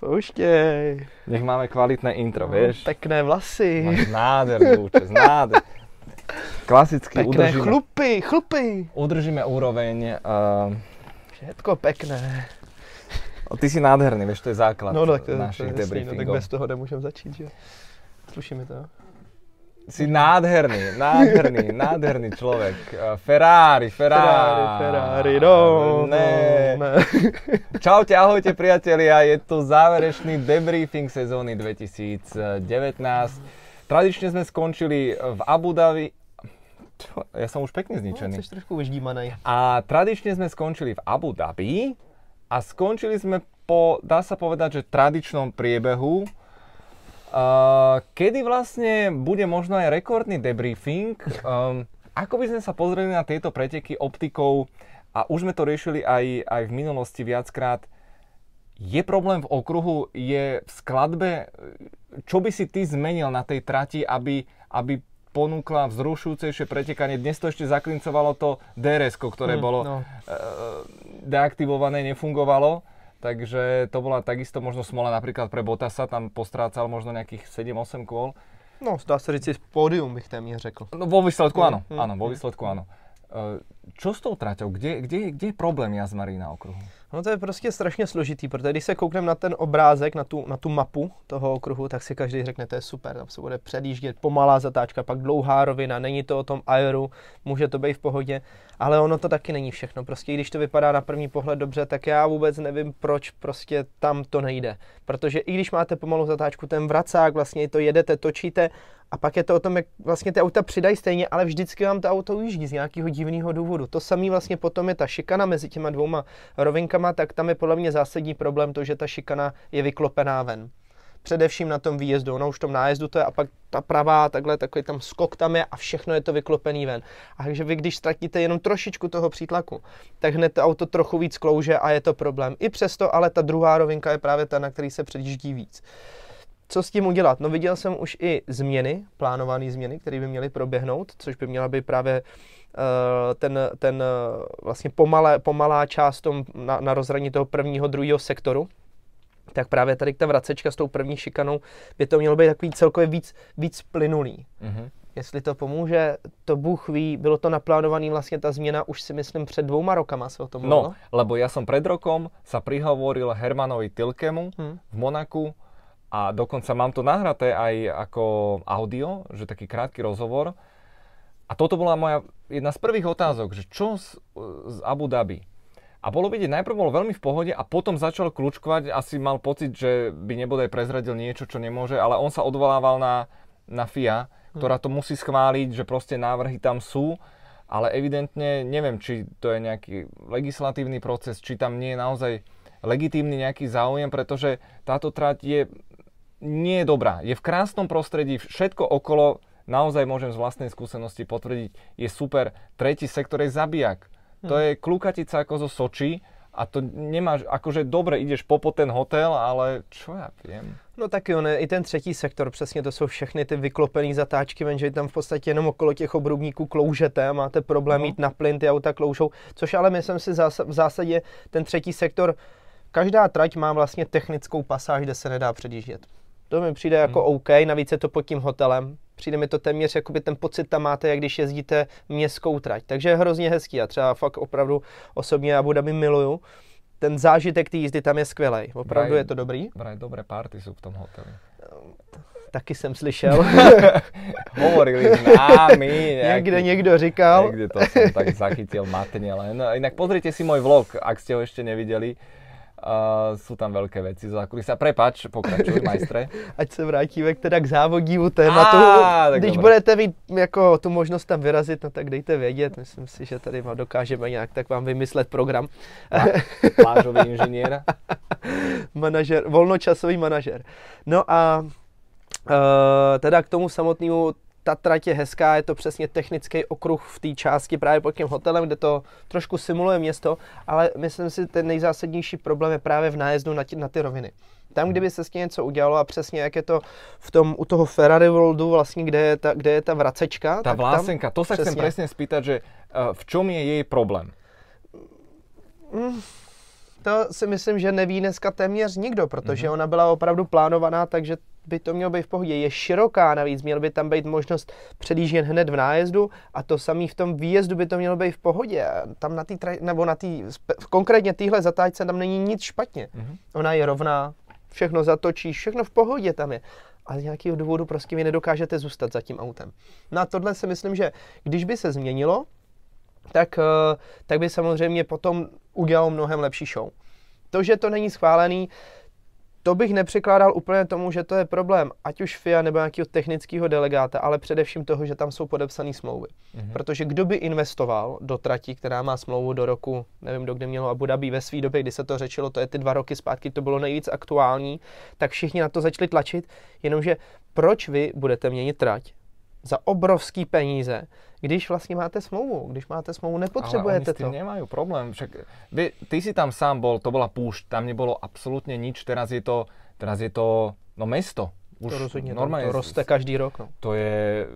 Pouštěj. Nech máme kvalitné intro, vieš? Pekné vlasy. Máš nádhernú účest, nádher. Klasicky Pekné udržíme, chlupy, chlupy. udržíme úroveň. Uh, Všetko pekné. ty si nádherný, vieš, to je základ No, tak to, to našich je jasný, no, tak bez toho nemůžeme začít, že? Sluší mi to. Si nádherný, nádherný, nádherný človek. Uh, Ferrari, Ferrari. Ferrari, Ferrari, no, Ne. no, ne. Čaute, ahojte priatelia, je tu záverečný debriefing sezóny 2019. Tradične sme skončili v Abu Dhabi. Čo? Ja som už pekne No, zničený. jsi trošku vyždímanej. A tradične sme skončili v Abu Dhabi a skončili sme po, dá sa povedať, že tradičnom priebehu, kedy vlastne bude možno aj rekordný debriefing. Um, ako by sme sa pozreli na tieto preteky optikou, a už sme to riešili aj, aj v minulosti viackrát, je problém v okruhu, je v skladbe, čo by si ty zmenil na tej trati, aby, aby ponúkla vzrušujúcejšie pretekanie. Dnes to ešte zaklincovalo to drs ktoré Mm, bolo no. e, deaktivované, nefungovalo. Takže to bola takisto možno smola napríklad pre Botasa, tam postrácal možno nejakých 7-8 kôl. No, dá se říct, pódium bych téměř řekl. No vo výsledku Mm, áno, mm, vo mm. výsledku áno. E, Čo s tou traťou? Kde, kde, kde je problém Jazmarí na okruhu? No to je prostě strašně složitý, protože když se koukneme na ten obrázek, na tu, na tu mapu toho okruhu, tak si každý řekne, to je super, tam se bude předjíždět, pomalá zatáčka, pak dlouhá rovina, není to o tom aeru, může to být v pohodě, ale ono to taky není všechno. Prostě když to vypadá na první pohled dobře, tak já vůbec nevím, proč prostě tam to nejde. Protože i když máte pomalou zatáčku, ten vracák, vlastně to jedete, točíte a pak je to o tom, jak vlastně ty auta přidají stejně, ale vždycky vám to auto ujíždí z nějakého divného důvodu. To samé vlastně potom je ta šikana mezi těma dvouma rovinkama, tak tam je podle mě zásadní problém to, že ta šikana je vyklopená ven. Především na tom výjezdu, ono už v tom nájezdu to je a pak ta pravá, takhle takový tam skok tam je a všechno je to vyklopený ven. A takže vy, když ztratíte jenom trošičku toho přítlaku, tak hned to auto trochu víc klouže a je to problém. I přesto, ale ta druhá rovinka je právě ta, na který se předjíždí víc. Co s tím udělat? No viděl jsem už i změny, plánované změny, které by měly proběhnout, což by měla být právě eh, ten, ten eh, vlastně pomalé, pomalá část tom, na, na rozhraní toho prvního, druhého sektoru, tak právě tady ta vracečka s tou první šikanou by to mělo být takový celkově víc, víc plynulý. Mhm. Jestli to pomůže, to Bůh ví, bylo to naplánované vlastně ta změna už si myslím před dvouma rokama se o tom mluvilo. No, lebo ja som pred rokom sa prihovoril Hermanovi Tilkemu Hm. v Monaku a dokonca mám to nahraté aj ako audio, že taký krátky rozhovor. A toto bola moja jedna z prvých otázok, že čo z, z Abu Dhabi? A bolo vidieť, najprv bol veľmi v pohode a potom začal kľúčkovať, asi mal pocit, že by nebodaj prezradil niečo, čo nemôže, ale on sa odvolával na, na FIA, ktorá to musí schváliť, že proste návrhy tam sú, ale evidentne neviem, či to je nejaký legislatívny proces, či tam nie je naozaj legitímny nejaký záujem, pretože táto trať je nie je dobrá. Je v krásnom prostredí, všetko okolo, naozaj môžem z vlastnej skúsenosti potvrdiť, je super. Tretí sektor je zabijak. To je klukatica ako zo Soči a to nemáš, akože dobre, ideš popo ten hotel, ale čo ja viem. No taky on, i ten třetí sektor, přesně to jsou všechny ty vyklopené zatáčky, jenže tam v podstatě jenom okolo těch obrubníků kloužete a máte problém No. jít na plyn, ty auta kloužou, což ale myslím si zás- v zásadě ten třetí sektor, každá trať má vlastně technickou pasáž, kde se nedá předjíždět. To mi přijde jako Hmm. OK, navíc je to pod tím hotelem. Přijde mi to téměř, jakoby ten pocit tam máte, jak když jezdíte městskou trať. Takže je hrozně hezký a třeba fakt opravdu osobně Abu Dhabi miluju. Ten zážitek té jízdy tam je skvělý. Opravdu Vraj- je to dobrý. Vraj dobré party sú v tom hoteli. Taky jsem slyšel. Hovorili s námi. Někde někdo říkal. Niekde to som tak zachytil matne len. No, inak pozrite si môj vlog, ak ste ho ešte nevideli. Uh, sú tam veľké veci za kulisa. Prepač, pokračuj, majstre. Ať se vrátíme k teda k závodnímu tématu. Tak Když dobré. budete mít jako tu možnost tam vyrazit, no tak dejte vědět. Myslím si, že tady vám dokážeme nějak tak vám vymyslet program. Plážový inžinier. manažer, volnočasový manažer. No a uh, teda k tomu samotnému, ta trať je hezká, je to přesně technický okruh v té části právě pod tím hotelem, kde to trošku simuluje město, ale myslím si, ten nejzásadnější problém je právě v nájezdu na, ty, na ty roviny. Tam, kdyby se s tím něco udělalo a přesně jak je to v tom, u toho Ferrari Worldu vlastně, kde je ta, kde je ta vracečka. Tá tak tam- vlásenka, to sa chcem presne spýtať, že uh, v čom je jej problém? To si myslím, že neví dneska téměř nikdo, protože Mhm. ona byla opravdu plánovaná, takže by to mělo být v pohodě. Je široká navíc, měl by tam být možnost předjíždět hned v nájezdu a to samý v tom výjezdu by to mělo být v pohodě. Tam na té, nebo na té, konkrétně téhle zatáčce tam není nic špatně. Mhm. Ona je rovná, všechno zatočíš, všechno v pohodě tam je. Ale z nějakého důvodu prostě vy nedokážete zůstat za tím autem. Na tohle si myslím, že když by se změnilo, tak, eh, tak by samozřejmě potom udělal mnohem lepší show. To, že to není schválený, to bych nepřikládal úplně tomu, že to je problém, ať už FIA nebo nějakého technického delegáta, ale především toho, že tam jsou podepsané smlouvy. Mhm. Protože kdo by investoval do trati, která má smlouvu do roku, nevím, do kdy mělo Abu Dhabi ve své době, kdy se to řečilo, to je ty dva roky zpátky, to bylo nejvíc aktuální, tak všichni na to začali tlačit, jenomže proč vy budete měnit trať za obrovský peníze, když vlastně máte smlouvu, když máte smlouvu, Ale nepotřebujete oni s tým to. nemajú problém. Však, vy, ty si tam sám bol, to bola púšť, tam nebolo absolútne nič, teraz je to, teraz je to no mesto. Už To rozhodně, tam normálne to roste každý rok. No. to je,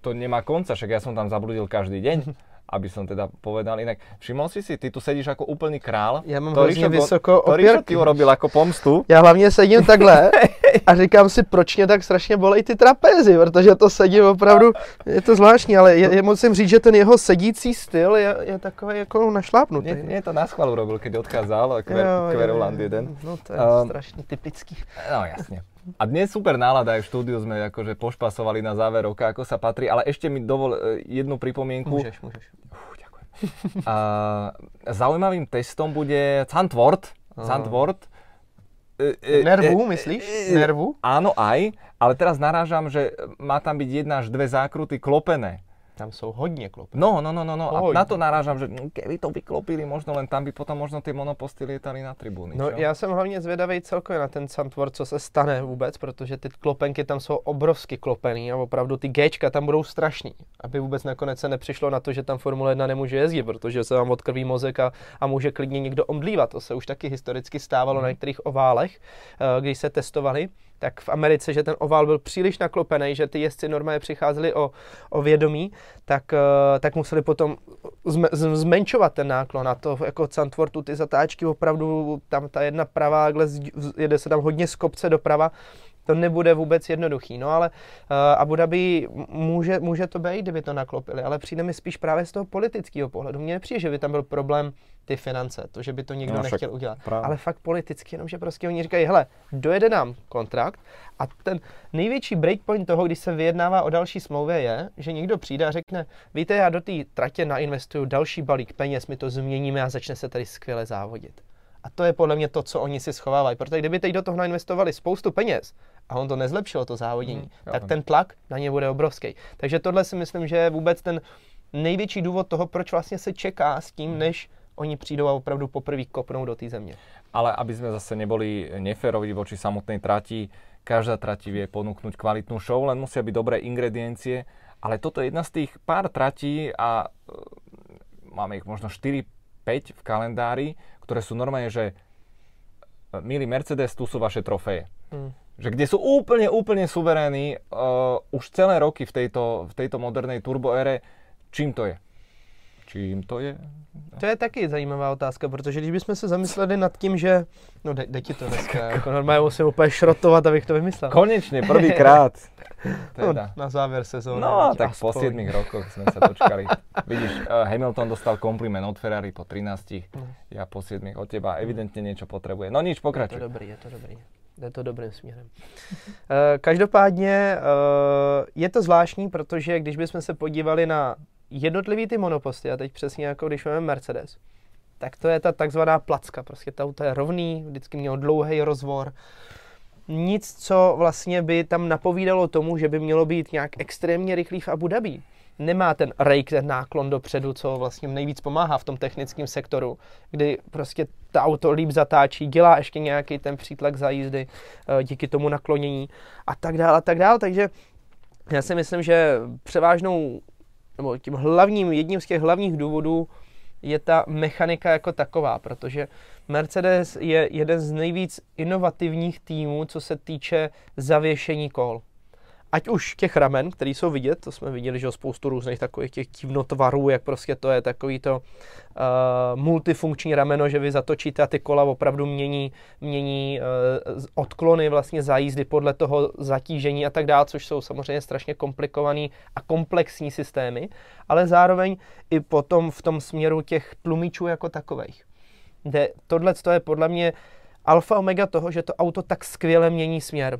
to nemá konca, však ja som tam zabludil každý deň, aby som teda povedal inak. Všimol si si, ty tu sedíš ako úplný král. Já mám To hrozně vysoko To opěrky. ty urobil ako pomstu. Já hlavně sedím takhle a říkám si, proč mě tak strašně bolej ty trapézy, protože to sedím opravdu, je to zvláštní, ale je, je, musím říct, že ten jeho sedící styl je, je takový jako našlápnutý. Nie, nie to na schvál urobil, keď odchádzal, Kver, Kveruland jeden. No to je Um, strašně typický. No jasne. A dnes super nálada, aj v štúdiu sme akože pošpasovali na záver roka, ako sa patrí, ale ešte mi dovol e, jednu pripomienku. Můžeš, můžeš. Uf, ďakujem. A, zaujímavým testom bude Zandvoort. Zandvoort. E, e, Nervu, myslíš? Nervu? Áno, aj, ale teraz narážam, že má tam byť jedna až dve zákruty klopené. Tam jsou hodně klopy. No, no, no, no, no. A Pohodne. na to narážam, že mm, keby to vyklopili, možno len tam by potom možno tie monoposty lietali na tribúny. No čo? já jsem hlavně zvědavý celkově na ten Sandward, co se stane vůbec, protože ty klopenky tam jsou obrovsky klopený a opravdu ty Gčka tam budou strašný, aby vůbec nakonec se nepřišlo na to, že tam Formule 1 nemůže jezdit, protože se vám odkrví mozek a, a může klidně někdo omdlívat. To se už taky historicky stávalo Mhm. na některých oválech, eh, když se testovali tak v Americe, že ten ovál byl příliš naklopený, že ty jezdci normálně přicházeli o, o vědomí, tak, eh, tak museli potom zmenšovat ten náklon. A to jako Sandfortu ty zatáčky opravdu, tam ta jedna pravá, jede se tam hodně z kopce doprava, to nebude vůbec jednoduchý. No ale uh, Abu Dhabi může, může to být, kdyby to naklopili, ale přijde mi spíš právě z toho politického pohledu. Mně nepřijde, že by tam byl problém ty finance, to, že by to někdo No, však nechtěl udělat. právě. Ale fakt politicky, jenomže prostě oni říkají, hele, dojede nám kontrakt a ten největší breakpoint toho, když se vyjednává o další smlouvě je, že někdo přijde a řekne, víte, já do té tratě nainvestuju další balík peněz, my to změníme a začne se tady skvěle závodit. A to je podle mě to, co oni si schovávají. Protože kdyby teď do toho nainvestovali spoustu peněz a on to nezlepšilo, to závodění, Mhm, tak chápem. ten tlak na ně bude obrovský. Takže tohle si myslím, že je vůbec ten největší důvod toho, proč vlastně se čeká s tím, než oni přijdou a opravdu poprvé kopnou do té země. Ale aby sme zase neboli neférovi voči samotnej trati, každá trati vie ponúknuť kvalitnú show, len musia byť dobré ingrediencie. Ale toto je jedna z tých pár tratí a e, máme ich možno 4-5 v kalendári, ktoré sú normálne, že e, milý Mercedes, tu sú vaše trofeje. Že kde sú úplne, úplne suverénni uh, už celé roky v tejto, v tejto modernej turboére. Čím to je? Čím to je? To je taky zajímavá otázka, protože když bychom se zamysleli nad tím, že... No jde, jde ti to dneska, jako normálně musím úplně šrotovat, abych to vymyslel. Konečne, prvýkrát. No, Teda. na závěr sezóny. No, tak po aspoň. 7 rokoch sme sa dočkali. Vidíš, eh, Hamilton dostal kompliment od Ferrari po 13, ja po 7 od teba. Evidentne niečo potrebuje. No nič, Je to pokračuj. dobrý, je to dobrý. Jde to dobrým směrem. Eh, Každopádně eh, je to zvláštní, protože když bychom se podívali na jednotlivý ty monoposty, a teď přesně jako když máme Mercedes, tak to je ta takzvaná placka. Prostě to auto je rovný, vždycky mělo dlouhý rozvor. Nic, co vlastně by tam napovídalo tomu, že by mělo být nějak extrémně rychlý v Abu Dhabi. Nemá ten rake, ten náklon dopředu, co vlastně nejvíc pomáhá v tom technickém sektoru, kdy prostě to auto líp zatáčí, dělá ještě nějaký ten přítlak za jízdy eh, díky tomu naklonění a tak dále a tak dále. Takže já si myslím, že převážnou, nebo tím hlavním, jedním z těch hlavních důvodů je ta mechanika jako taková, protože Mercedes je jeden z nejvíc inovativních týmů, co se týče zavěšení kol. Ať už těch ramen, které jsou vidět, to jsme viděli, že spoustu různých takových těch divnotvarů, jak prostě to je takový to uh, multifunkční rameno, že vy zatočíte a ty kola opravdu mění, mění uh, odklony vlastně za jízdy podle toho zatížení a tak dále, což jsou samozřejmě strašně komplikovaný a komplexní systémy, ale zároveň i potom v tom směru těch tlumičů jako takových. Kde tohle je podle mě alfa omega toho, že to auto tak skvěle mění směr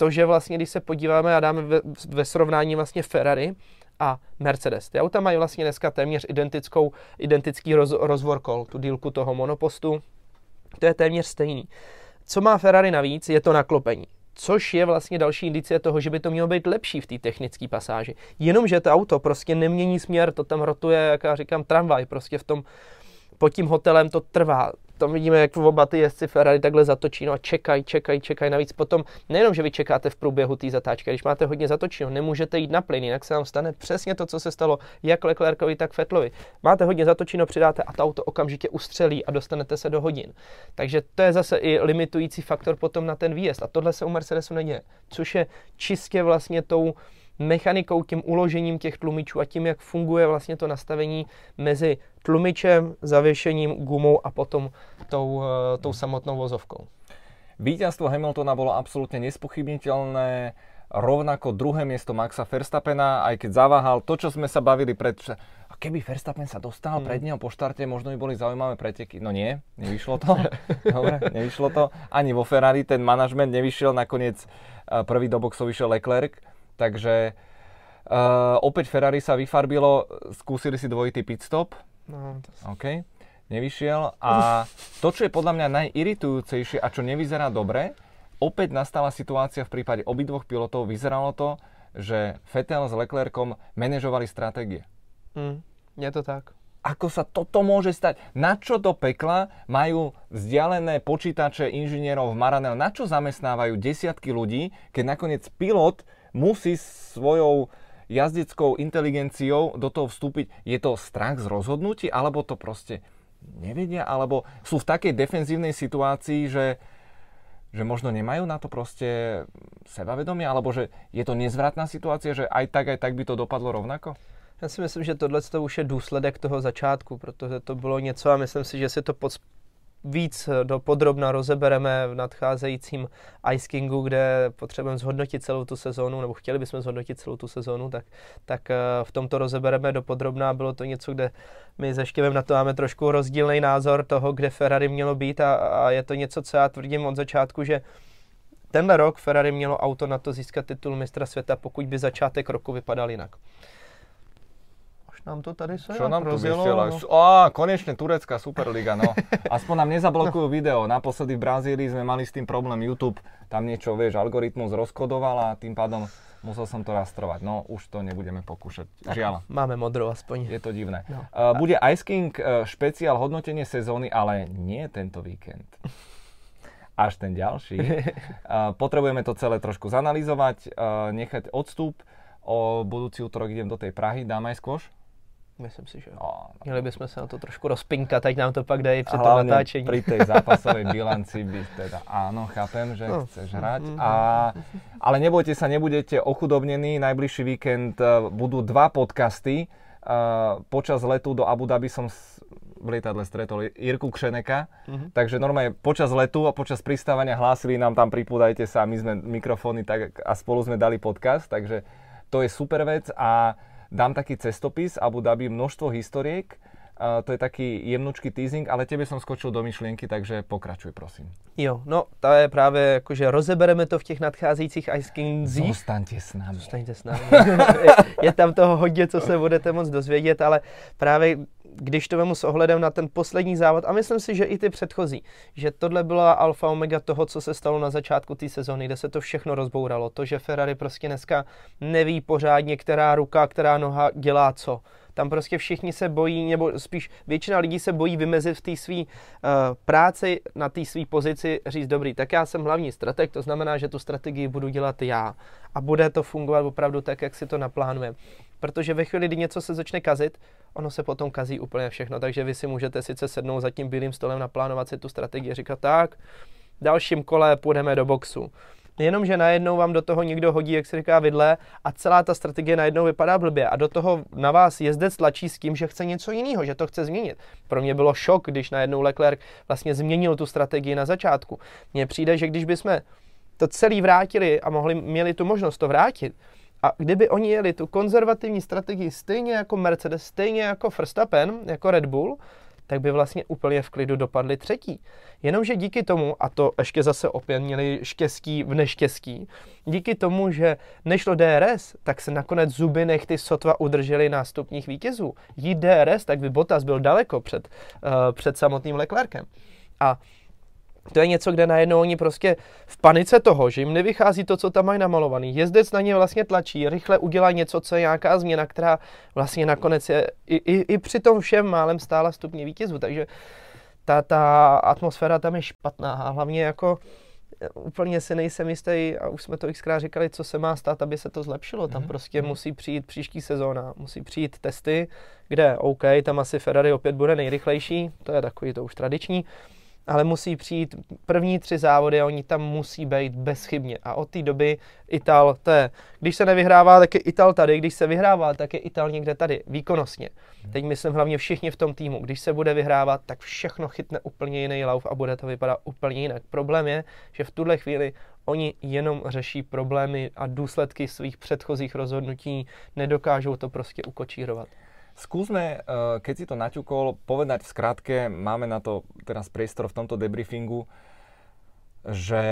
to, že vlastně, když se podíváme a dáme ve, ve srovnání vlastně Ferrari a Mercedes. Ty auta mají vlastně dneska téměř identickou, identický roz, rozvor kol, tu dílku toho monopostu. To je téměř stejný. Co má Ferrari navíc, je to naklopení. Což je vlastně další indicie toho, že by to mělo být lepší v té technické pasáži. Jenomže to auto prostě nemění směr, to tam rotuje, jak já říkám, tramvaj, prostě v tom pod tím hotelem to trvá tam vidíme, jak oba ty jezdci Ferrari takhle zatočí, no a čekají, čekají, čekají. Navíc potom, nejenom, že vy čekáte v průběhu té zatáčky, když máte hodně zatočeno, nemůžete jít na plyn, jinak se vám stane přesně to, co se stalo jak Leclercovi, tak Fettlovi. Máte hodně zatočeno, přidáte a to auto okamžitě ustřelí a dostanete se do hodin. Takže to je zase i limitující faktor potom na ten výjezd. A tohle se u Mercedesu neděje, což je čistě vlastně tou mechanikou, tím uložením těch tlumičů a tím, jak funguje vlastně to nastavení mezi tlumičem, zavěšením, gumou a potom tou, eh, tou samotnou vozovkou. Víťazstvo Hamiltona bolo absolútne nespochybniteľné, rovnako druhé miesto Maxa Verstappena, aj keď zaváhal to, čo sme sa bavili pred... A keby Verstappen sa dostal hmm. pred neho po štarte, možno by boli zaujímavé preteky. No nie, nevyšlo to. Dobre, nevyšlo to. Ani vo Ferrari ten manažment nevyšiel, nakoniec eh, prvý do boxov vyšiel Leclerc. Takže uh, opäť Ferrari sa vyfarbilo, skúsili si dvojitý pit stop. No, to... OK, nevyšiel. A to, čo je podľa mňa najiritujúcejšie a čo nevyzerá dobre, opäť nastala situácia v prípade obidvoch pilotov. Vyzeralo to, že Vettel s Leclercom manažovali stratégie. Mm, je to tak. Ako sa toto môže stať? Na čo do pekla majú vzdialené počítače inžinierov v Maranel? Na čo zamestnávajú desiatky ľudí, keď nakoniec pilot musí svojou jazdeckou inteligenciou do toho vstúpiť. Je to strach z rozhodnutí, alebo to proste nevedia, alebo sú v takej defenzívnej situácii, že, že možno nemajú na to proste sebavedomie, alebo že je to nezvratná situácia, že aj tak, aj tak by to dopadlo rovnako? Já si myslím, že tohle už je důsledek toho začátku, protože to bylo něco a myslím si, že si to pod, víc do podrobna rozebereme v nadcházejícím Ice Kingu, kde potřebujeme zhodnotit celou tu sezónu, nebo chtěli bychom zhodnotit celou tu sezónu, tak, tak eh, v tomto rozebereme do podrobna. Bylo to něco, kde my se Štěvem na to máme trošku rozdílný názor toho, kde Ferrari mělo být a, a je to něco, co já tvrdím od začátku, že tenhle rok Ferrari mělo auto na to získat titul mistra světa, pokud by začátek roku vypadal jinak nám to tady se Čo nám rozjelo, to No. Á, konečne turecká Superliga, no. Aspoň nám nezablokujú no. video. Naposledy v Brazílii sme mali s tým problém YouTube. Tam niečo, vieš, algoritmus rozkodoval a tým pádom musel som to rastrovať. No, už to nebudeme pokúšať. Žiaľ. Máme modrou aspoň. Je to divné. No. Uh, bude Ice King uh, špeciál hodnotenie sezóny, ale nie tento víkend. Až ten ďalší. Uh, potrebujeme to celé trošku zanalizovať, uh, nechať odstup. O budúci útorok idem do tej Prahy. Dáme aj skôš? Myslím si, že no, Měli bychom se na to trošku rozpinkat, ať nám to pak dají při tom natáčení. pri tej zápasovej bilanci by teda áno, chápem, že no. chceš hrať. Mm-hmm. A, ale nebojte sa, nebudete ochudobnení. Najbližší víkend uh, budú dva podcasty. Uh, počas letu do Abu Dhabi som v lietadle stretol Jirku Kšeneka, mm-hmm. takže normálne počas letu a počas pristávania hlásili nám tam pripúdajte sa, my sme mikrofóny tak, a spolu sme dali podcast, takže to je super vec a dám taký cestopis Abu Dhabi, množstvo historiek, Uh, to je taký jemnučký teasing, ale tebe som skočil do myšlienky, takže pokračuj, prosím. Jo, no to je právě jako, že rozebereme to v těch nadcházejících Ice Kingsích. Zostaňte s námi. Zostaňte s námi. je, je tam toho hodně, co se budete moc dozvědět, ale právě když to vemu s ohledem na ten poslední závod, a myslím si, že i ty předchozí, že tohle byla alfa omega toho, co se stalo na začátku té sezóny, kde se to všechno rozbouralo. To, že Ferrari prostě dneska neví pořádně, která ruka, která noha dělá co. Tam prostě všichni se bojí, nebo spíš většina lidí se bojí vymezit v té své uh, práci, na té své pozici, říct dobrý, tak já jsem hlavní strateg, to znamená, že tu strategii budu dělat já. A bude to fungovat opravdu tak, jak si to naplánuje. Protože ve chvíli, kdy něco se začne kazit, ono se potom kazí úplně všechno. Takže vy si můžete sice sednout za tím bílým stolem, naplánovat si tu strategii, říkat tak, dalším kole půjdeme do boxu. Jenomže najednou vám do toho někdo hodí, jak se říká, vidle a celá ta strategie najednou vypadá blbě a do toho na vás jezdec tlačí s tím, že chce něco jiného, že to chce změnit. Pro mě bylo šok, když najednou Leclerc vlastně změnil tu strategii na začátku. Mně přijde, že když bychom to celý vrátili a mohli, měli tu možnost to vrátit, a kdyby oni jeli tu konzervativní strategii stejně jako Mercedes, stejně jako Verstappen, jako Red Bull, tak by vlastně úplně v klidu dopadli třetí. Jenomže díky tomu, a to ještě zase opět měli štěstí v neštěstí, díky tomu, že nešlo DRS, tak se nakonec zuby nechty sotva udrželi nástupních vítězů. Jít DRS, tak by Bottas byl daleko před, uh, před samotným Leclerkem. A to je něco, kde najednou oni prostě v panice toho, že jim nevychází to, co tam mají namalovaný. Jezdec na ně vlastně tlačí, rychle udělá něco, co je nějaká změna, která vlastně nakonec je i, i, i při tom všem málem stála stupně vítězů. Takže ta, ta atmosféra tam je špatná a hlavně jako e, úplně si nejsem jistý, a už jsme to xkrát říkali, co se má stát, aby se to zlepšilo. Tam mm-hmm. prostě musí přijít příští sezóna, musí přijít testy, kde OK, tam asi Ferrari opět bude nejrychlejší, to je takový to už tradiční, ale musí přijít první tři závody a oni tam musí být bezchybně. A od té doby Ital, to je, když se nevyhrává, tak je Ital tady, když se vyhrává, tak je Ital někde tady, výkonnostně. Teď myslím hlavně všichni v tom týmu. Když se bude vyhrávat, tak všechno chytne úplně jiný lauf a bude to vypadat úplně jinak. Problém je, že v tuhle chvíli oni jenom řeší problémy a důsledky svých předchozích rozhodnutí, nedokážou to prostě ukočírovat. Skúsme, eh, keď si to naťukol, povedať v skratke, máme na to teraz priestor v tomto debriefingu, že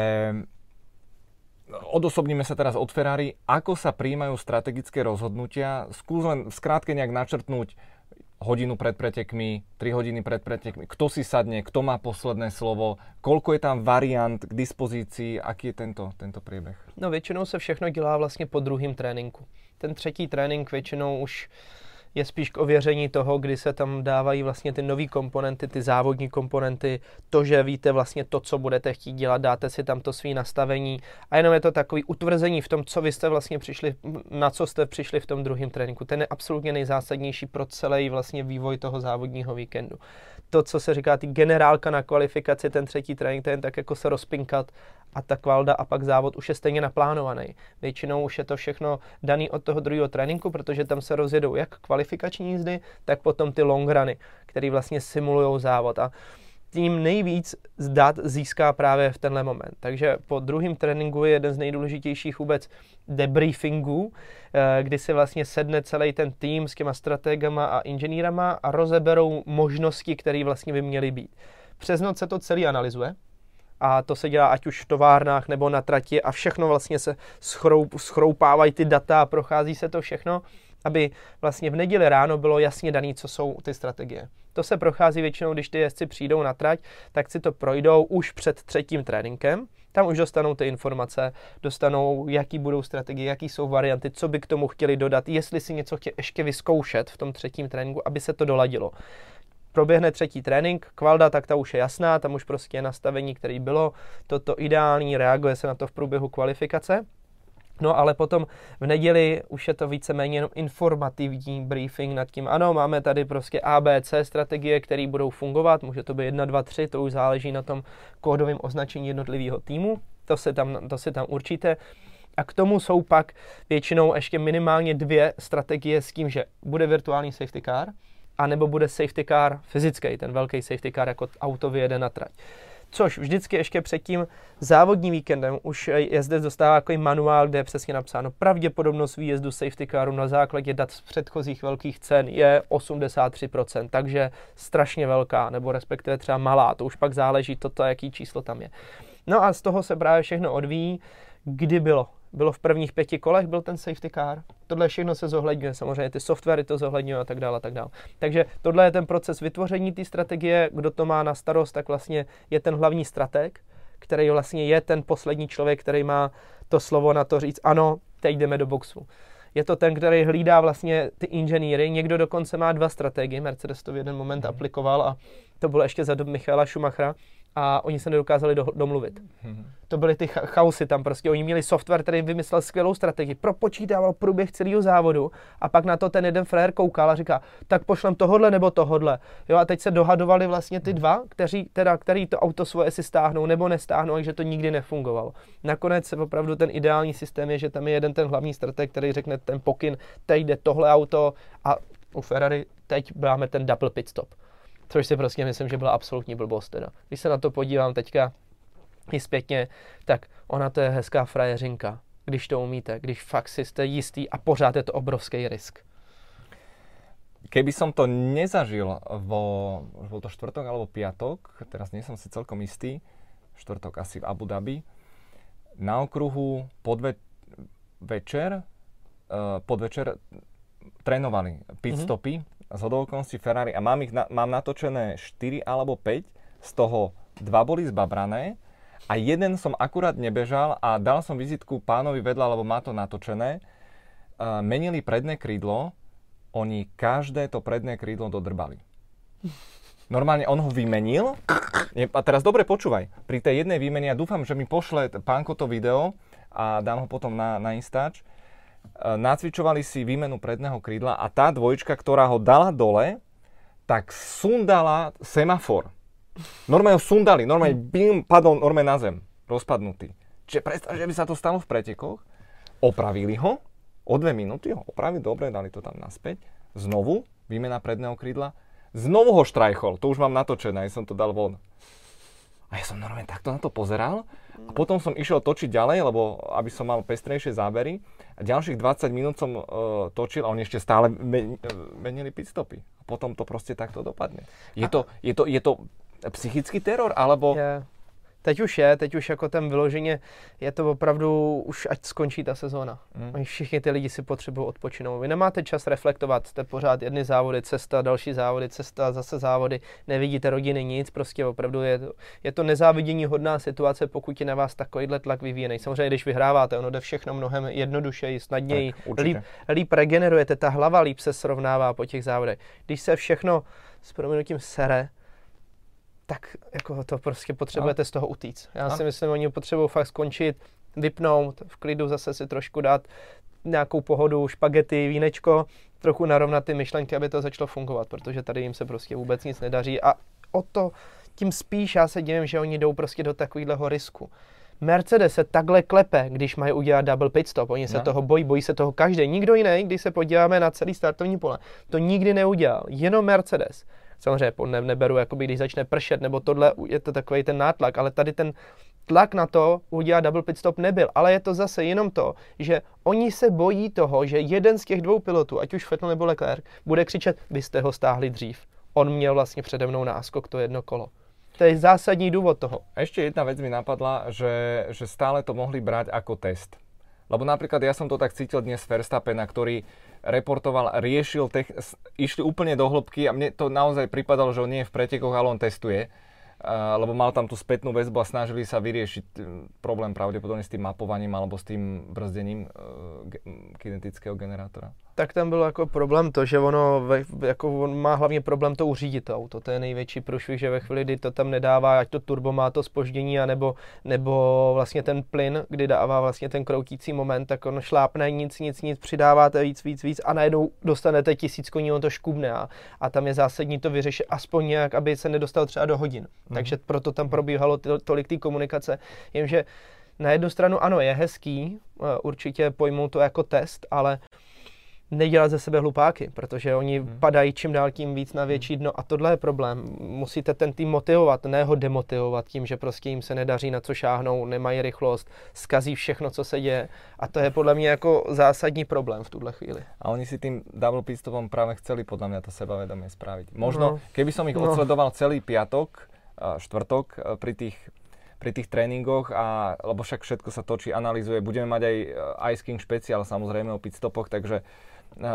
odosobníme sa teraz od Ferrari, ako sa príjmajú strategické rozhodnutia. Skús len v skrátke nejak načrtnúť hodinu pred pretekmi, 3 hodiny pred pretekmi, kto si sadne, kto má posledné slovo, koľko je tam variant k dispozícii, aký je tento, tento priebeh? No většinou se všechno dělá vlastně po druhém tréninku. Ten třetí trénink většinou už je spíš k ověření toho, kdy se tam dávají vlastně ty nové komponenty, ty závodní komponenty, to, že víte vlastně to, co budete chtít dělat, dáte si tam to svý nastavení a jenom je to takový utvrzení v tom, co vy jste vlastně přišli, na co jste přišli v tom druhém tréninku. Ten je absolutně nejzásadnější pro celý vlastně vývoj toho závodního víkendu. To, co se říká, ty generálka na kvalifikaci, ten třetí trénink, ten tak jako se rozpinkat a ta kvalda a pak závod už je stejně naplánovaný. Většinou už je to všechno daný od toho druhého tréninku, protože tam se rozjedou jak kvalifikační jízdy, tak potom ty long runy, které vlastně simulují závod. A tím nejvíc zdat získá právě v tenhle moment. Takže po druhém tréninku je jeden z nejdůležitějších vůbec debriefingů, eh, kdy si vlastně sedne celý ten tým s těma strategama a inženýrama a rozeberou možnosti, které vlastně by měly být. Přes noc se to celý analyzuje, a to se dělá ať už v továrnách nebo na trati a všechno vlastně se schroup, schroupávají ty data a prochází se to všechno, aby vlastně v neděli ráno bylo jasně daný, co jsou ty strategie. To se prochází většinou, když ty jezdci přijdou na trať, tak si to projdou už před třetím tréninkem, tam už dostanou ty informace, dostanou, jaký budou strategie, jaký jsou varianty, co by k tomu chtěli dodat, jestli si něco chtějí ještě vyzkoušet v tom třetím tréninku, aby se to doladilo proběhne třetí trénink, kvalda, tak ta už je jasná, tam už prostě je nastavení, který bylo, toto ideální, reaguje se na to v průběhu kvalifikace. No ale potom v neděli už je to víceméně jenom informativní briefing nad tím, ano, máme tady prostě ABC strategie, které budou fungovat, může to být 1, 2, 3, to už záleží na tom kódovém označení jednotlivého týmu, to si tam, to si tam určíte. A k tomu jsou pak většinou ještě minimálně dvě strategie s tím, že bude virtuální safety car, anebo bude safety car fyzický, ten velký safety car jako auto vyjede na trať. Což vždycky ještě před tím závodním víkendem už jezdec dostává takový manuál, kde je přesně napsáno pravděpodobnost výjezdu safety caru na základě dat z předchozích velkých cen je 83%, takže strašně velká, nebo respektive třeba malá, to už pak záleží toto, jaký číslo tam je. No a z toho se právě všechno odvíjí, kdy bylo bylo v prvních pěti kolech, byl ten safety car. Tohle všechno se zohledňuje, samozřejmě ty softwary to zohledňují a tak dále a tak dále. Takže tohle je ten proces vytvoření té strategie, kdo to má na starost, tak vlastně je ten hlavní strateg, který vlastně je ten poslední člověk, který má to slovo na to říct, ano, teď jdeme do boxu. Je to ten, který hlídá vlastně ty inženýry. Někdo dokonce má dva strategie. Mercedes to v jeden moment mm. aplikoval a to bylo ještě za dob Michaela Schumachera a oni se nedokázali do, domluvit. Mhm. To byly ty cha- chaosy tam prostě. Oni měli software, který vymyslel skvělou strategii, propočítával průběh celého závodu a pak na to ten jeden frajer koukal a říká, tak pošlem tohodle nebo tohodle. Jo, a teď se dohadovali vlastně ty dva, kteří, teda, který to auto svoje si stáhnou nebo nestáhnou, takže to nikdy nefungovalo. Nakonec se opravdu ten ideální systém je, že tam je jeden ten hlavní strateg, který řekne ten pokyn, teď jde tohle auto a u Ferrari teď máme ten double pit stop. Což si prostě myslím, že byla absolutní blbost teda. Když se na to podívám teďka i zpětně, tak ona to je hezká frajeřinka, když to umíte, když fakt si jste jistý a pořád je to obrovský risk. Keby som to nezažil vo, bol to štvrtok alebo piatok, teraz nie som si celkom istý, štvrtok asi v Abu Dhabi, na okruhu podve, večer, uh, podvečer trénovali pit Mhm. stopy mm-hmm. Z okolností Ferrari a mám, ich na, mám natočené 4 alebo 5, z toho dva boli zbabrané a jeden som akurát nebežal a dal som vizitku pánovi vedľa, lebo má to natočené. Uh, menili predné krídlo, oni každé to predné krídlo dodrbali. Normálne on ho vymenil. A teraz dobre počúvaj. Pri tej jednej výmene, ja dúfam, že mi pošle pánko to video a dám ho potom na, na Instač. E, Nacvičovali si výmenu predného krídla a tá dvojčka, ktorá ho dala dole, tak sundala semafor. Normálne ho sundali, normálne bim, padol normálne na zem, rozpadnutý. Čiže predstav, že by sa to stalo v pretekoch, opravili ho, o dve minúty ho opravili, dobre, dali to tam naspäť, znovu, výmena predného krídla, znovu ho štrajchol, to už mám natočené, ja som to dal von. A ja som normálne takto na to pozeral a potom som išiel točiť ďalej, lebo aby som mal pestrejšie zábery a ďalších 20 minút som uh, točil a oni ešte stále men, menili pitstopy. A potom to proste takto dopadne. Je to, je to, je to psychický teror, alebo... Je. Teď už je, teď už jako ten vyloženě, je to opravdu už ať skončí ta sezóna. Mm. Oni všichni ty lidi si potřebují odpočinout. Vy nemáte čas reflektovat, jste pořád jedny závody, cesta, další závody, cesta, zase závody, nevidíte rodiny, nic, prostě opravdu je to, je to nezávidění hodná situace, pokud je na vás takovýhle tlak vyvíjený. Samozřejmě, když vyhráváte, ono jde všechno mnohem jednodušeji, snadněji, Tak, líp, líp regenerujete, ta hlava líp se srovnává po těch závodech. Když se všechno s proměnutím sere, tak jako to prostě potřebujete z toho utíct. Já Ano. si myslím, oni potřebují fakt skončit, vypnout, v klidu zase si trošku dát nějakou pohodu, špagety, vínečko, trochu narovnat ty myšlenky, aby to začalo fungovat, protože tady jim se prostě vůbec nic nedaří a o to tím spíš já se divím, že oni jdou prostě do takového risku. Mercedes se takhle klepe, když mají udělat double pit stop. Oni se No. toho bojí, bojí se toho každý. Nikdo jiný, když se podíváme na celý startovní pole, to nikdy neudělal. Jenom Mercedes. Samozřejmě ne, neberu, jakoby, když začne pršet, nebo tohle je to takový ten nátlak, ale tady ten tlak na to udělat double pit stop nebyl. Ale je to zase jenom to, že oni se bojí toho, že jeden z těch dvou pilotů, ať už Vettel nebo Leclerc, bude křičet, vy jste ho stáhli dřív. On měl vlastně přede mnou náskok to jedno kolo. To je zásadní důvod toho. A ešte jedna vec mi napadla, že, že stále to mohli brať ako test. Lebo napríklad ja som to tak cítil dnes Verstappena, ktorý reportoval, riešil, tech, išli úplne do hĺbky a mne to naozaj pripadalo, že on nie je v pretekoch, ale on testuje. Uh, lebo mal tam tú spätnú väzbu a snažili sa vyriešiť problém pravdepodobne s tým mapovaním alebo s tým brzdením uh, kinetického generátora. Tak tam byl jako problém to, že ono, ve, jako on má hlavně problém to uřídit to auto. To je největší průšvih, že ve chvíli, kdy to tam nedává, ať to turbo má to spoždění, anebo, nebo vlastně ten plyn, kdy dává vlastně ten kroutící moment, tak on šlápne nic, nic, nic, přidáváte víc, víc, víc a najednou dostanete tisíc koní, on to škubne a, a tam je zásadní to vyřešit aspoň nějak, aby se nedostal třeba do hodin. Mm-hmm. Takže proto tam probíhalo to, tolik té komunikace. Jenže na jednu stranu ano, je hezký, eh, určitě pojmou to jako test, ale nedělat ze sebe hlupáky, protože oni hmm. padají čím dál tím víc na větší dno a tohle je problém. Musíte ten tým motivovat, ne ho demotivovat tím, že prostě jim se nedaří na co šáhnou, nemají rychlost, skazí všechno, co se děje a to je podle mě jako zásadní problém v tuhle chvíli. A oni si tým double pitstopom práve chceli podľa mňa to sebavedomie spraviť. Možno, No. keby som ich No. odsledoval celý piatok, štvrtok a, pri tých, pri tých tréningoch, a, lebo však všetko sa točí, analýzuje. Budeme mať aj a, Ice King špeciál samozrejme o pitstopoch, takže a,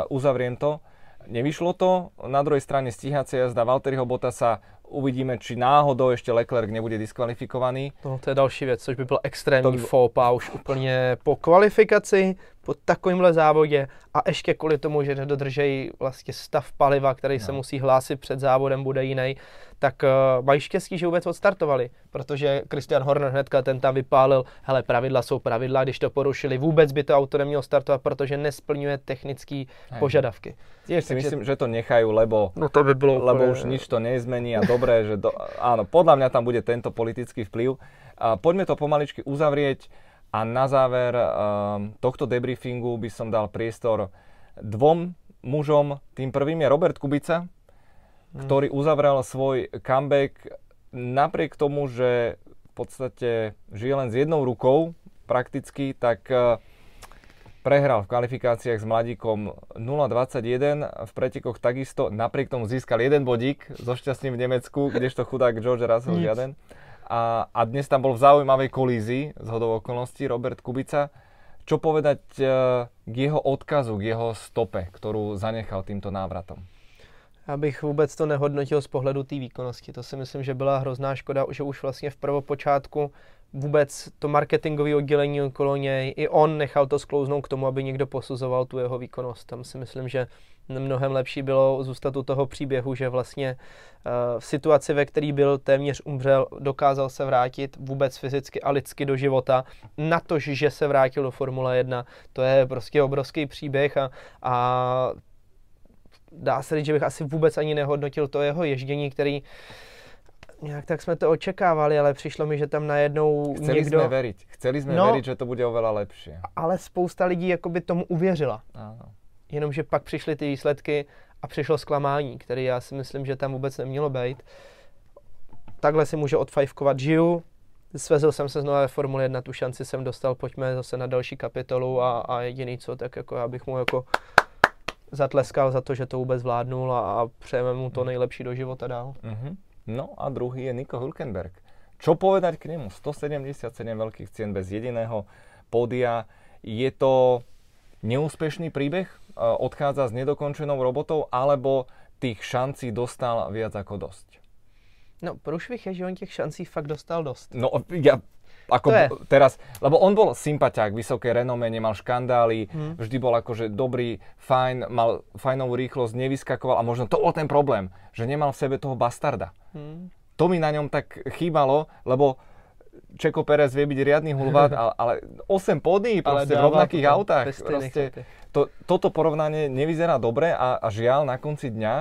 uzavriem to. Nevyšlo to, na druhej strane stíhacia jazda Valtteriho Bottasa, uvidíme, či náhodou ešte Leclerc nebude diskvalifikovaný. No, to je další věc, což by byl extrémní To by- faux pas už úplně po kvalifikaci, po takovémhle závodě a ještě kvůli tomu, že nedodržejí vlastně stav paliva, který no. se musí hlásit před závodem, bude jiný, tak uh, mají štěstí, že vůbec odstartovali, protože Christian Horner hnedka ten tam vypálil, hele, pravidla jsou pravidla, když to porušili, vůbec by to auto nemělo startovat, protože nesplňuje technické požadavky. Tiež si myslím, že to nechajú, lebo, no to by bylo lebo už nič to nezmení a dobré, že do, áno, podľa mňa tam bude tento politický vplyv. A poďme to pomaličky uzavrieť a na záver um, tohto debriefingu by som dal priestor dvom mužom. Tým prvým je Robert Kubica, hmm. ktorý uzavrel svoj comeback napriek tomu, že v podstate žije len s jednou rukou prakticky, tak uh, Prehral v kvalifikáciách s mladíkom 0,21, v pretekoch takisto, napriek tomu získal jeden bodík so šťastným v Nemecku, kdežto chudák George Russell žiaden. A, a dnes tam bol v zaujímavej kolízii z hodou okolností Robert Kubica. Čo povedať e, k jeho odkazu, k jeho stope, ktorú zanechal týmto návratom? Já bych vůbec to nehodnotil z pohledu té výkonnosti. To si myslím, že byla hrozná škoda, že už vlastně v prvopočátku vůbec to marketingové oddělení okolo něj, i on nechal to sklouznout k tomu, aby někdo posuzoval tu jeho výkonnost. Tam si myslím, že mnohem lepší bylo zůstat u toho příběhu, že vlastně uh, v situaci, ve který byl téměř umřel, dokázal se vrátit vůbec fyzicky a lidsky do života, na to, že se vrátil do Formule 1. To je prostě obrovský příběh a, a dá se říct, že bych asi vůbec ani nehodnotil to jeho ježdění, který uh, nějak tak jsme to očekávali, ale přišlo mi, že tam najednou Chceli někdo... jsme veriť. Chceli jsme no, veriť, že to bude oveľa lepší. Ale spousta lidí jakoby tomu uvěřila. Ano. Jenomže pak přišly ty výsledky a přišlo zklamání, který já si myslím, že tam vůbec nemělo být. Takhle si může odfajfkovat žiju. Svezl jsem se znovu ve Formule 1, tu šanci jsem dostal, pojďme zase na další kapitolu a, a jediný co, tak jako já bych mu jako zatleskal za to, že to vůbec vládnul a, a přejeme mu to mhm. nejlepší do života dál. Mm-hmm. No a druhý je Nico Hülkenberg. Čo povedať k nemu? 177 veľkých cien bez jediného pódia. Je to neúspešný príbeh? E, odchádza s nedokončenou robotou? Alebo tých šancí dostal viac ako dosť? No, průšvih je, že on těch šancí fakt dostal dost. No, ja ako teraz, lebo on bol sympatiák, vysoké renome, nemal škandály, hmm. vždy bol akože dobrý, fajn, mal fajnovú rýchlosť, nevyskakoval a možno to bol ten problém, že nemal v sebe toho bastarda. Hmm. To mi na ňom tak chýbalo, lebo Čeko Perez vie byť riadny hulvát, ale, 8 pódy proste v rovnakých autách. Proste, to, toto porovnanie nevyzerá dobre a, a žiaľ na konci dňa,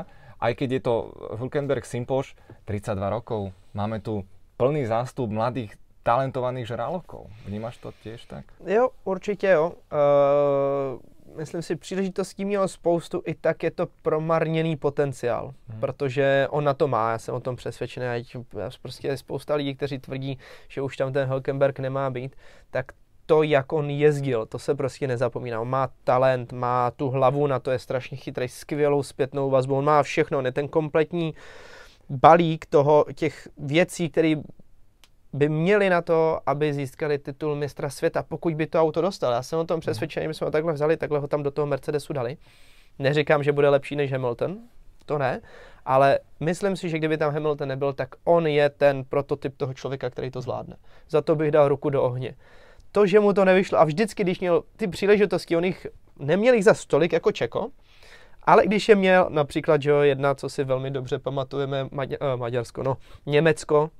aj keď je to Hülkenberg Simpoš, 32 rokov, máme tu plný zástup mladých talentovaných žralokov. Vnímáš to těž tak? Jo, určitě jo. Uh, myslím si, příležitostí měl spoustu, i tak je to promarněný potenciál, hmm. protože on na to má, já jsem o tom přesvědčený, ať prostě je spousta lidí, kteří tvrdí, že už tam ten Helkenberg nemá být, tak to, jak on jezdil, to se prostě nezapomíná. On má talent, má tu hlavu na to, je strašně chytrý, skvělou zpětnou vazbu, on má všechno, on je ten kompletní balík toho, těch věcí, které by měli na to, aby získali titul mistra světa, pokud by to auto dostal. Já jsem o tom přesvědčený, my jsme ho takhle vzali, takhle ho tam do toho Mercedesu dali. Neříkám, že bude lepší než Hamilton, to ne, ale myslím si, že kdyby tam Hamilton nebyl, tak on je ten prototyp toho člověka, který to zvládne. Za to bych dal ruku do ohně. To, že mu to nevyšlo, a vždycky, když měl ty příležitosti, on jich neměl jich za stolik jako Čeko, ale když je měl například, že jo, jedna, co si velmi dobře pamatujeme, Maďa, uh, Maďarsko, no, Německo,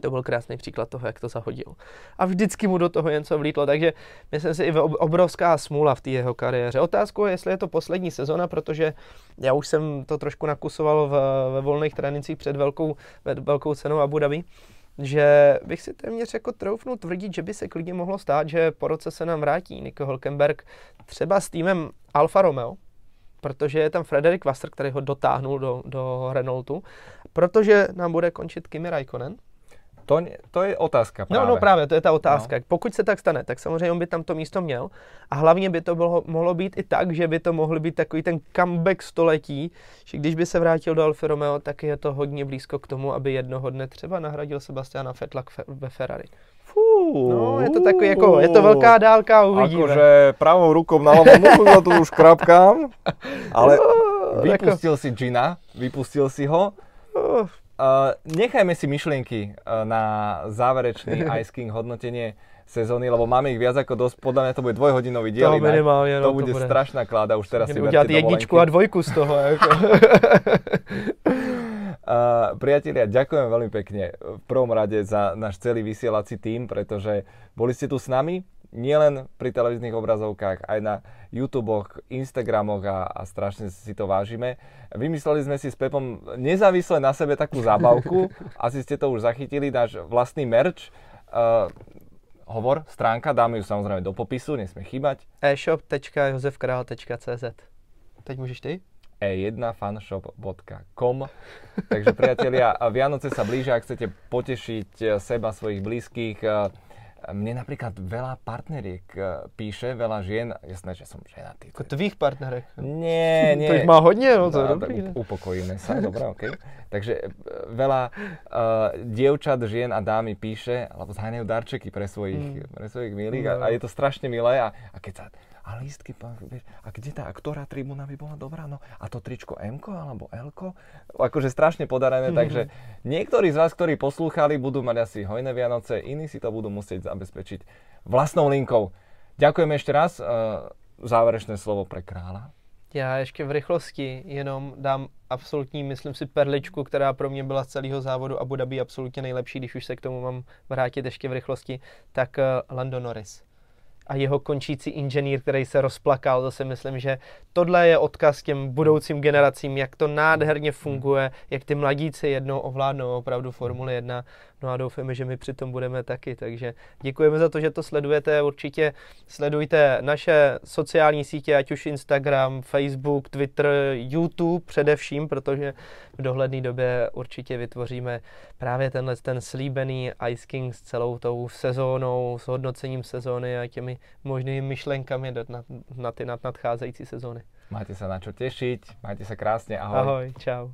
to byl krásný příklad toho, jak to zahodil. A vždycky mu do toho něco vlítlo, takže myslím si i obrovská smůla v té jeho kariéře. Otázkou je, jestli je to poslední sezona, protože já už jsem to trošku nakusoval v, ve volných trénincích před velkou, velkou cenou Abu Dhabi, že bych si téměř jako troufnul tvrdit, že by se klidně mohlo stát, že po roce se nám vrátí Nico Hulkenberg třeba s týmem Alfa Romeo, protože je tam Frederik Wasser, který ho dotáhnul do, do Renaultu, protože nám bude končit Kimi Raikkonen, to, to je otázka právě. No, no právě, to je ta otázka. No. Pokud se tak stane, tak samozřejmě on by tam to místo měl. A hlavně by to bylo, mohlo být i tak, že by to mohl být takový ten comeback století, že když by se vrátil do Alfa Romeo, tak je to hodně blízko k tomu, aby jednoho dne třeba nahradil Sebastiana Vettela ve Ferrari. Fú, no, je to takový jako, je to velká dálka, uvidíme. Akože pravou rukou na hlavu za tu už krapkám, ale no, vypustil jako... si Gina, vypustil si ho. Uh, nechajme si myšlienky uh, na záverečný Ice King hodnotenie. sezóny, lebo máme ich viac ako dosť, podľa mňa to bude dvojhodinový diel. To minimálne, to no, bude, to bude strašná kláda, už teraz si udělat jedničku a dvojku z toho. Jako. Uh, priatelia, ďakujem veľmi pekne v prvom rade za náš celý vysielací tým, pretože boli ste tu s nami, nielen pri televíznych obrazovkách, aj na YouTube, Instagramoch a, a strašne si to vážime. Vymysleli sme si s Pepom nezávisle na sebe takú zábavku, asi ste to už zachytili, náš vlastný merch. Uh, hovor, stránka, dáme ju samozrejme do popisu, nesmie chýbať. e-shop.josefkrál.cz Teď môžeš ty? e1fanshop.com Takže priatelia, Vianoce sa blížia, ak chcete potešiť eh, seba, svojich blízkych, eh, mne napríklad veľa partneriek eh, píše, veľa žien, jasné, že som ženatý. Ako tvých partnerek? Nie, nie. To ich má hodne, no to je dobrý. Upokojíme sa, okej. Okay. Takže veľa uh, dievčat, žien a dámy píše, alebo zháňajú darčeky pre svojich, mm. pre svojich milých no. a, a je to strašne milé a, a keď sa a lístky, vieš, a kde tá, a ktorá tribúna by bola dobrá, no a to tričko M alebo L, akože strašne podarené, mm-hmm. takže niektorí z vás, ktorí poslúchali, budú mať asi hojné Vianoce, iní si to budú musieť zabezpečiť vlastnou linkou. Ďakujem ešte raz, uh, záverečné slovo pre krála. Já ještě v rychlosti jenom dám absolutní, myslím si, perličku, která pro mě byla z celého závodu Abu Dhabi absolutně nejlepší, když už se k tomu mám vrátit ještě v rychlosti, tak uh, Lando Norris a jeho končící inženýr, který se rozplakal. To si myslím, že tohle je odkaz těm budoucím generacím, jak to nádherně funguje, jak ty mladíci jednou ovládnou opravdu Formuli 1 No a doufáme, že my přitom budeme taky. Takže děkujeme za to, že to sledujete. Určitě sledujte naše sociální sítě, ať už Instagram, Facebook, Twitter, YouTube především, protože v dohledné době určitě vytvoříme právě tenhle ten slíbený Ice King s celou tou sezónou, s hodnocením sezóny a těmi možnými myšlenkami na, na ty nadcházející sezóny. Máte se na čo těšit, majte se krásně, ahoj. Ahoj, čau.